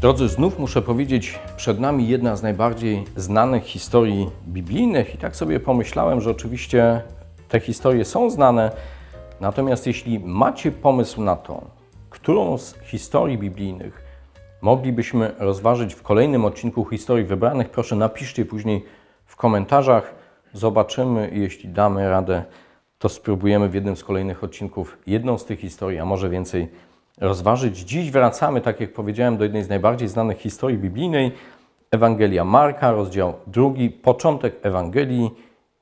Drodzy, znów muszę powiedzieć, przed nami jedna z najbardziej znanych historii biblijnych i tak sobie pomyślałem, że oczywiście te historie są znane, natomiast jeśli macie pomysł na to, którą z historii biblijnych moglibyśmy rozważyć w kolejnym odcinku historii wybranych, proszę napiszcie później w komentarzach. Zobaczymy jeśli damy radę, to spróbujemy w jednym z kolejnych odcinków jedną z tych historii, a może więcej rozważyć. Dziś wracamy, tak jak powiedziałem, do jednej z najbardziej znanych historii biblijnej. Ewangelia Marka, rozdział drugi, początek Ewangelii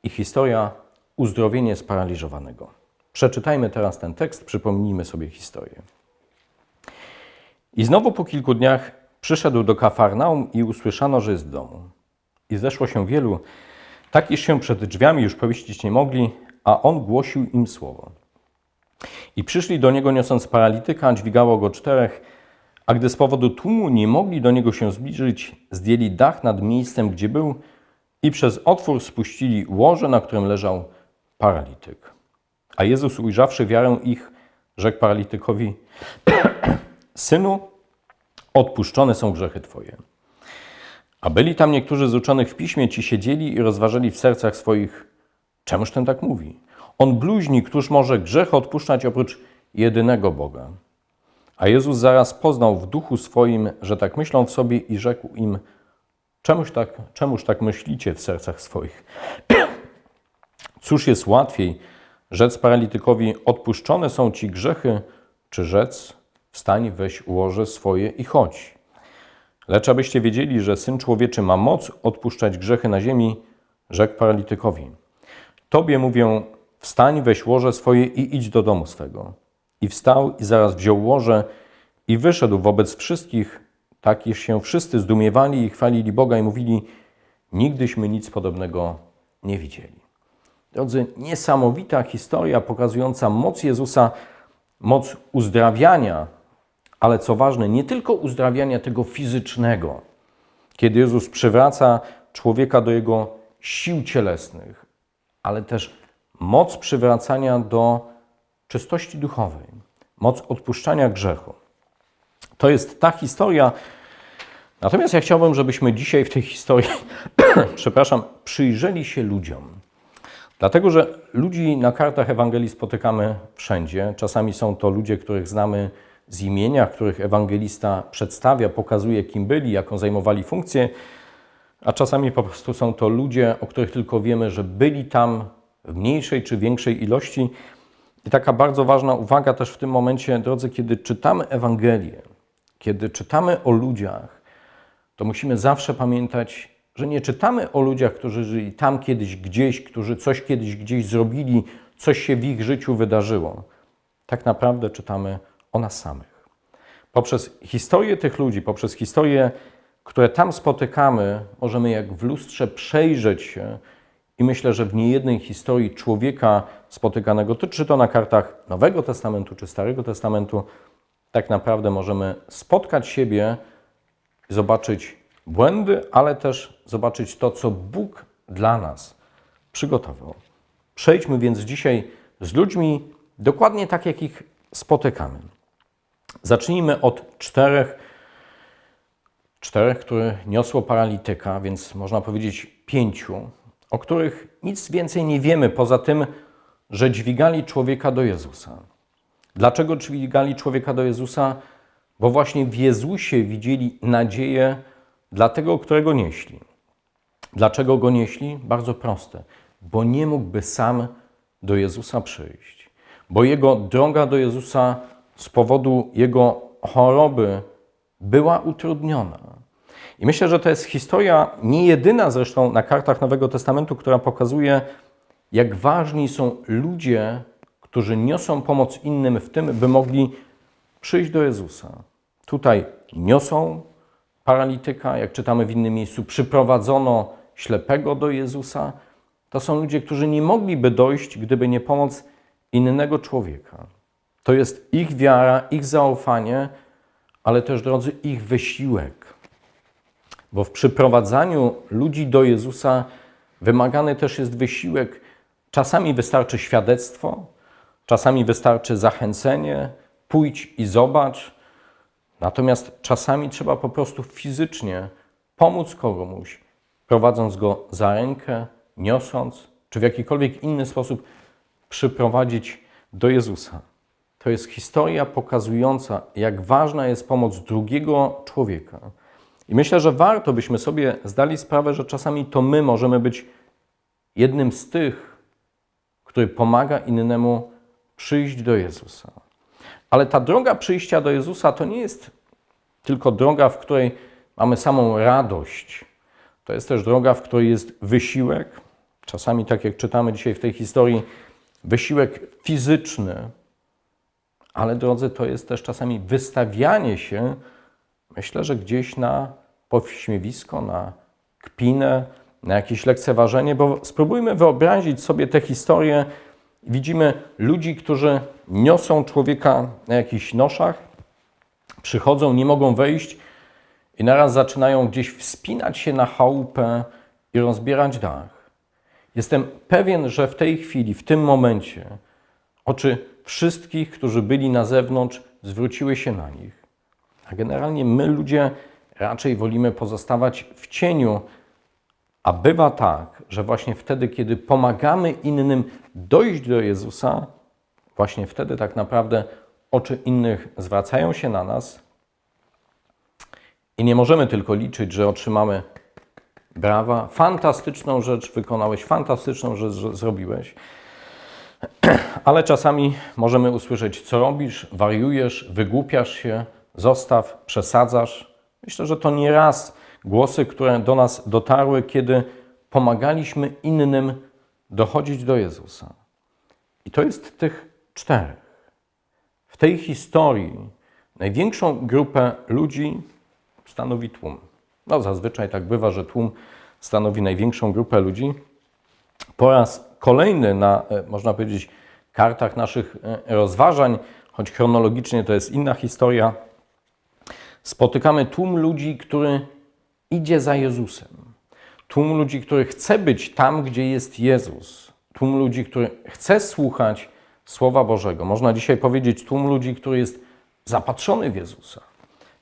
i historia uzdrowienie sparaliżowanego. Przeczytajmy teraz ten tekst, przypomnijmy sobie historię. I znowu po kilku dniach przyszedł do Kafarnaum i usłyszano, że jest w domu. I zeszło się wielu, tak iż się przed drzwiami już pomieścić nie mogli, a on głosił im słowo. I przyszli do niego niosąc paralityka, dźwigało go czterech, a gdy z powodu tłumu nie mogli do niego się zbliżyć, zdjęli dach nad miejscem, gdzie był i przez otwór spuścili łoże, na którym leżał paralityk. A Jezus ujrzawszy wiarę ich, rzekł paralitykowi, Synu, odpuszczone są grzechy Twoje. A byli tam niektórzy z uczonych w piśmie, ci siedzieli i rozważali w sercach swoich, czemuż ten tak mówi? On bluźni, któż może grzech odpuszczać oprócz jedynego Boga. A Jezus zaraz poznał w duchu swoim, że tak myślą w sobie i rzekł im, czemuż tak, czemuż tak myślicie w sercach swoich? Cóż jest łatwiej, rzec paralitykowi, odpuszczone są ci grzechy, czy rzec, wstań, weź łoże swoje i chodź. Lecz abyście wiedzieli, że Syn Człowieczy ma moc odpuszczać grzechy na ziemi, rzekł paralitykowi. Tobie mówię, wstań, weź łoże swoje i idź do domu swego. I wstał i zaraz wziął łoże i wyszedł wobec wszystkich, tak iż się wszyscy zdumiewali i chwalili Boga i mówili, nigdyśmy nic podobnego nie widzieli. Drodzy, niesamowita historia pokazująca moc Jezusa, moc uzdrawiania, ale co ważne, nie tylko uzdrawiania tego fizycznego, kiedy Jezus przywraca człowieka do jego sił cielesnych, ale też moc przywracania do czystości duchowej, moc odpuszczania grzechu. To jest ta historia. Natomiast ja chciałbym, żebyśmy dzisiaj w tej historii, przepraszam, przyjrzeli się ludziom. Dlatego, że ludzi na kartach Ewangelii spotykamy wszędzie. Czasami są to ludzie, których znamy z imienia, których ewangelista przedstawia, pokazuje, kim byli, jaką zajmowali funkcję, a czasami po prostu są to ludzie, o których tylko wiemy, że byli tam w mniejszej czy większej ilości. I taka bardzo ważna uwaga też w tym momencie, drodzy, kiedy czytamy Ewangelię, kiedy czytamy o ludziach, to musimy zawsze pamiętać, że nie czytamy o ludziach, którzy żyli tam kiedyś gdzieś, którzy coś kiedyś gdzieś zrobili, coś się w ich życiu wydarzyło. Tak naprawdę czytamy o nas samych. Poprzez historię tych ludzi, poprzez historie, które tam spotykamy, możemy jak w lustrze przejrzeć się i myślę, że w niejednej historii człowieka spotykanego, czy to na kartach Nowego Testamentu, czy Starego Testamentu, tak naprawdę możemy spotkać siebie, zobaczyć błędy, ale też zobaczyć to, co Bóg dla nas przygotował. Przejdźmy więc dzisiaj z ludźmi dokładnie tak, jak ich spotykamy. Zacznijmy od czterech, czterech, które niosło paralityka, więc można powiedzieć pięciu, o których nic więcej nie wiemy poza tym, że dźwigali człowieka do Jezusa. Dlaczego dźwigali człowieka do Jezusa? Bo właśnie w Jezusie widzieli nadzieję dla tego, którego nieśli. Dlaczego go nieśli? Bardzo proste. Bo nie mógłby sam do Jezusa przyjść. Bo jego droga do Jezusa z powodu jego choroby była utrudniona. I myślę, że to jest historia nie jedyna zresztą na kartach Nowego Testamentu, która pokazuje, jak ważni są ludzie, którzy niosą pomoc innym w tym, by mogli przyjść do Jezusa. Tutaj niosą paralityka, jak czytamy w innym miejscu, przyprowadzono ślepego do Jezusa. To są ludzie, którzy nie mogliby dojść, gdyby nie pomoc innego człowieka. To jest ich wiara, ich zaufanie, ale też, drodzy, ich wysiłek. Bo w przyprowadzaniu ludzi do Jezusa wymagany też jest wysiłek. Czasami wystarczy świadectwo, czasami wystarczy zachęcenie, pójdź i zobacz. Natomiast czasami trzeba po prostu fizycznie pomóc komuś, prowadząc go za rękę, niosąc, czy w jakikolwiek inny sposób przyprowadzić do Jezusa. To jest historia pokazująca, jak ważna jest pomoc drugiego człowieka. I myślę, że warto byśmy sobie zdali sprawę, że czasami to my możemy być jednym z tych, który pomaga innemu przyjść do Jezusa. Ale ta droga przyjścia do Jezusa to nie jest tylko droga, w której mamy samą radość. To jest też droga, w której jest wysiłek, czasami tak jak czytamy dzisiaj w tej historii, wysiłek fizyczny, ale drodzy, to jest też czasami wystawianie się, myślę, że gdzieś na pośmiewisko, na kpinę, na jakieś lekceważenie, bo spróbujmy wyobrazić sobie tę historię. Widzimy ludzi, którzy niosą człowieka na jakichś noszach, przychodzą, nie mogą wejść i naraz zaczynają gdzieś wspinać się na chałupę i rozbierać dach. Jestem pewien, że w tej chwili, w tym momencie, oczy wszystkich, którzy byli na zewnątrz, zwróciły się na nich. A generalnie my, ludzie, raczej wolimy pozostawać w cieniu, a bywa tak, że właśnie wtedy, kiedy pomagamy innym dojść do Jezusa, właśnie wtedy tak naprawdę oczy innych zwracają się na nas i nie możemy tylko liczyć, że otrzymamy brawa, fantastyczną rzecz wykonałeś, fantastyczną rzecz zrobiłeś, ale czasami możemy usłyszeć, co robisz, wariujesz, wygłupiasz się, zostaw, przesadzasz. Myślę, że to nie raz głosy, które do nas dotarły, kiedy pomagaliśmy innym dochodzić do Jezusa. I to jest tych czterech. W tej historii największą grupę ludzi stanowi tłum. No zazwyczaj tak bywa, że tłum stanowi największą grupę ludzi. Po raz kolejny na, e, można powiedzieć, kartach naszych e, rozważań, choć chronologicznie to jest inna historia, spotykamy tłum ludzi, który idzie za Jezusem. Tłum ludzi, który chce być tam, gdzie jest Jezus. Tłum ludzi, który chce słuchać Słowa Bożego. Można dzisiaj powiedzieć tłum ludzi, który jest zapatrzony w Jezusa.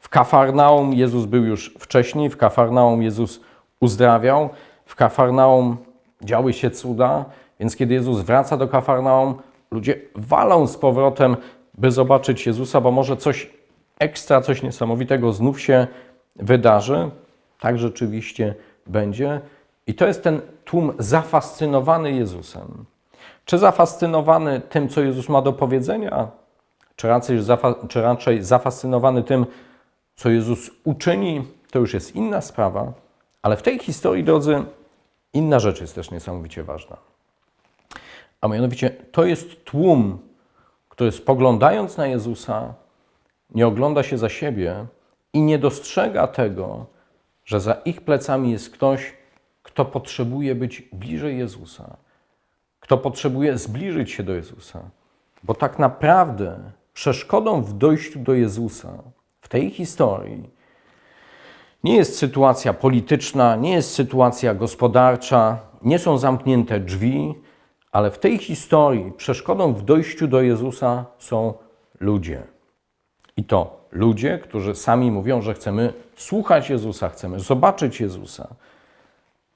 W Kafarnaum Jezus był już wcześniej, w Kafarnaum Jezus uzdrawiał, w Kafarnaum działy się cuda, więc kiedy Jezus wraca do Kafarnaum, ludzie walą z powrotem, by zobaczyć Jezusa, bo może coś ekstra, coś niesamowitego znów się wydarzy. Tak rzeczywiście będzie. I to jest ten tłum zafascynowany Jezusem. Czy zafascynowany tym, co Jezus ma do powiedzenia, czy raczej, czy raczej zafascynowany tym, co Jezus uczyni, to już jest inna sprawa. Ale w tej historii, drodzy, inna rzecz jest też niesamowicie ważna. A mianowicie to jest tłum, który spoglądając na Jezusa, nie ogląda się za siebie i nie dostrzega tego, że za ich plecami jest ktoś, kto potrzebuje być bliżej Jezusa, kto potrzebuje zbliżyć się do Jezusa. Bo tak naprawdę przeszkodą w dojściu do Jezusa w tej historii nie jest sytuacja polityczna, nie jest sytuacja gospodarcza, nie są zamknięte drzwi, ale w tej historii przeszkodą w dojściu do Jezusa są ludzie. I to ludzie, którzy sami mówią, że chcemy słuchać Jezusa, chcemy zobaczyć Jezusa.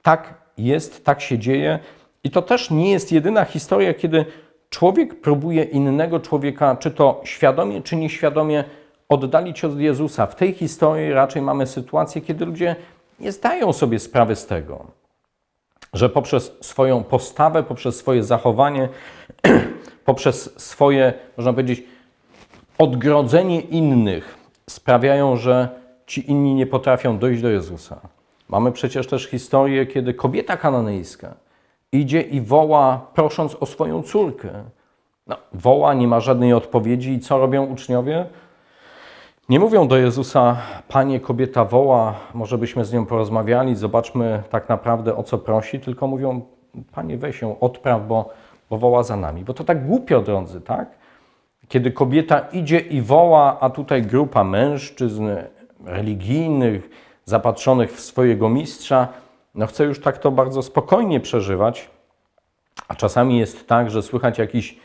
Tak jest, tak się dzieje. I to też nie jest jedyna historia, kiedy człowiek próbuje innego człowieka, czy to świadomie, czy nieświadomie, oddalić od Jezusa. W tej historii raczej mamy sytuację, kiedy ludzie nie zdają sobie sprawy z tego, że poprzez swoją postawę, poprzez swoje zachowanie, poprzez swoje, można powiedzieć, odgrodzenie innych sprawiają, że ci inni nie potrafią dojść do Jezusa. Mamy przecież też historię, kiedy kobieta kananejska idzie i woła, prosząc o swoją córkę. No, woła, nie ma żadnej odpowiedzi i co robią uczniowie? Nie mówią do Jezusa, Panie, kobieta woła, może byśmy z nią porozmawiali, zobaczmy tak naprawdę o co prosi, tylko mówią, Panie, weź ją, odpraw, bo, bo woła za nami. Bo to tak głupio, drodzy, tak? Kiedy kobieta idzie i woła, a tutaj grupa mężczyzn religijnych, zapatrzonych w swojego mistrza, no chce już tak to bardzo spokojnie przeżywać, a czasami jest tak, że słychać jakiś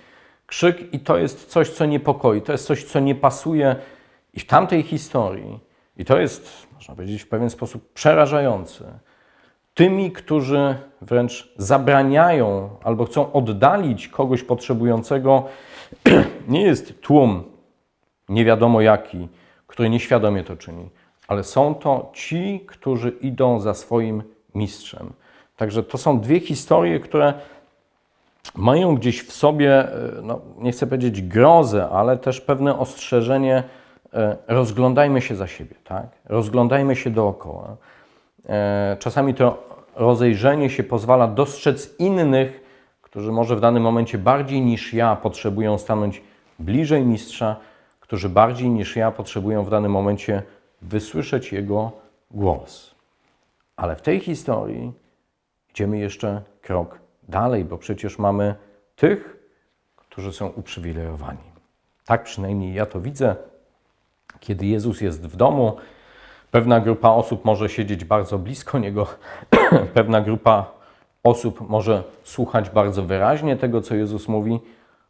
krzyk i to jest coś, co niepokoi, to jest coś, co nie pasuje. I w tamtej historii, i to jest, można powiedzieć, w pewien sposób przerażające, tymi, którzy wręcz zabraniają albo chcą oddalić kogoś potrzebującego, nie jest tłum nie wiadomo jaki, który nieświadomie to czyni, ale są to ci, którzy idą za swoim mistrzem. Także to są dwie historie, które mają gdzieś w sobie, e, no, nie chcę powiedzieć grozę, ale też pewne ostrzeżenie, e, rozglądajmy się za siebie, tak? rozglądajmy się dookoła. E, Czasami to rozejrzenie się pozwala dostrzec innych, którzy może w danym momencie bardziej niż ja potrzebują stanąć bliżej mistrza, którzy bardziej niż ja potrzebują w danym momencie wysłyszeć jego głos. Ale w tej historii idziemy jeszcze krok dalej, bo przecież mamy tych, którzy są uprzywilejowani. Tak przynajmniej ja to widzę. Kiedy Jezus jest w domu, pewna grupa osób może siedzieć bardzo blisko Niego, pewna grupa osób może słuchać bardzo wyraźnie tego, co Jezus mówi.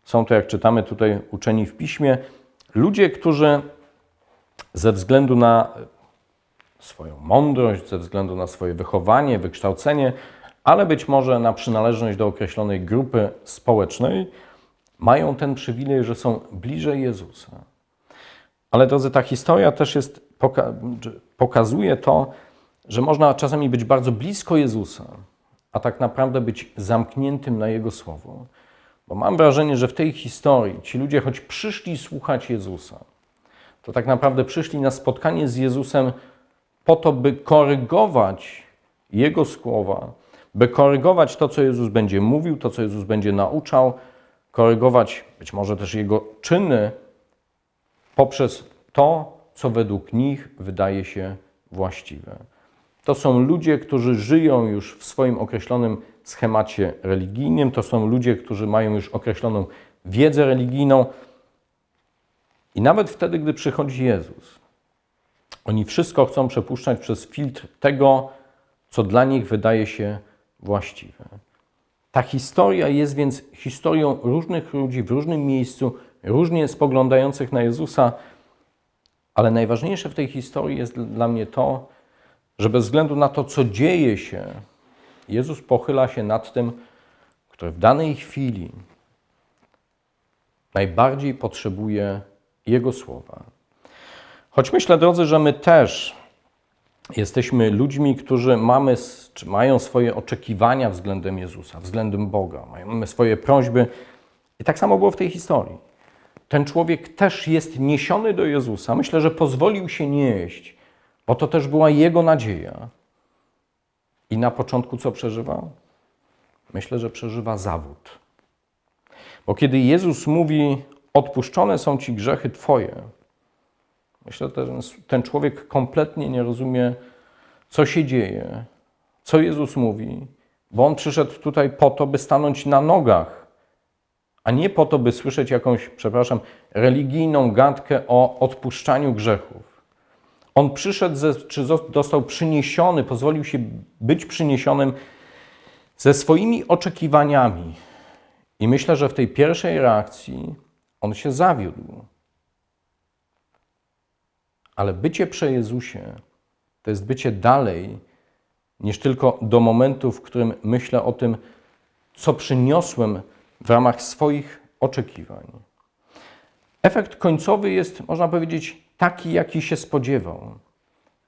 Są to, jak czytamy tutaj, uczeni w piśmie, ludzie, którzy ze względu na swoją mądrość, ze względu na swoje wychowanie, wykształcenie, ale być może na przynależność do określonej grupy społecznej, mają ten przywilej, że są bliżej Jezusa. Ale drodzy, ta historia też jest, pokazuje to, że można czasami być bardzo blisko Jezusa, a tak naprawdę być zamkniętym na Jego słowo. Bo mam wrażenie, że w tej historii ci ludzie, choć przyszli słuchać Jezusa, to tak naprawdę przyszli na spotkanie z Jezusem po to, by korygować Jego słowa, by korygować to, co Jezus będzie mówił, to, co Jezus będzie nauczał, korygować być może też Jego czyny poprzez to, co według nich wydaje się właściwe. To są ludzie, którzy żyją już w swoim określonym schemacie religijnym, to są ludzie, którzy mają już określoną wiedzę religijną. I nawet wtedy, gdy przychodzi Jezus, oni wszystko chcą przepuszczać przez filtr tego, co dla nich wydaje się właściwe. Ta historia jest więc historią różnych ludzi w różnym miejscu, różnie spoglądających na Jezusa, ale najważniejsze w tej historii jest dla mnie to, że bez względu na to, co dzieje się, Jezus pochyla się nad tym, który w danej chwili najbardziej potrzebuje Jego słowa. Choć myślę, drodzy, że my też jesteśmy ludźmi, którzy mamy, czy mają swoje oczekiwania względem Jezusa, względem Boga, mamy swoje prośby. I tak samo było w tej historii. Ten człowiek też jest niesiony do Jezusa. Myślę, że pozwolił się nieść, bo to też była jego nadzieja. I na początku co przeżywa? Myślę, że przeżywa zawód. Bo kiedy Jezus mówi, odpuszczone są ci grzechy Twoje, myślę, że ten, ten człowiek kompletnie nie rozumie, co się dzieje, co Jezus mówi, bo on przyszedł tutaj po to, by stanąć na nogach, a nie po to, by słyszeć jakąś, przepraszam, religijną gadkę o odpuszczaniu grzechów. On przyszedł, ze, czy został przyniesiony, pozwolił się być przyniesionym ze swoimi oczekiwaniami. I myślę, że w tej pierwszej reakcji on się zawiódł. Ale bycie przy Jezusie to jest bycie dalej niż tylko do momentu, w którym myślę o tym, co przyniosłem w ramach swoich oczekiwań. Efekt końcowy jest, można powiedzieć, taki, jaki się spodziewał,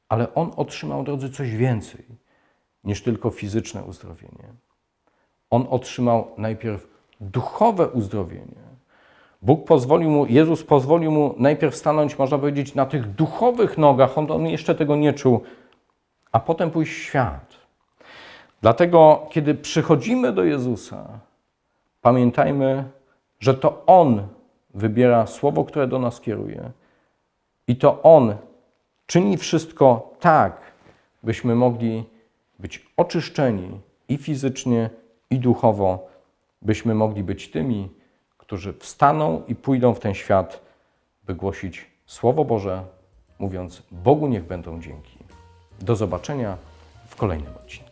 ale on otrzymał, drodzy, coś więcej niż tylko fizyczne uzdrowienie. On otrzymał najpierw duchowe uzdrowienie. Bóg pozwolił mu, Jezus pozwolił mu najpierw stanąć, można powiedzieć, na tych duchowych nogach, on, on jeszcze tego nie czuł, a potem pójść w świat. Dlatego, kiedy przychodzimy do Jezusa, pamiętajmy, że to On wybiera słowo, które do nas kieruje. I to On czyni wszystko tak, byśmy mogli być oczyszczeni i fizycznie, i duchowo, byśmy mogli być tymi, którzy wstaną i pójdą w ten świat, by głosić Słowo Boże, mówiąc Bogu niech będą dzięki. Do zobaczenia w kolejnym odcinku.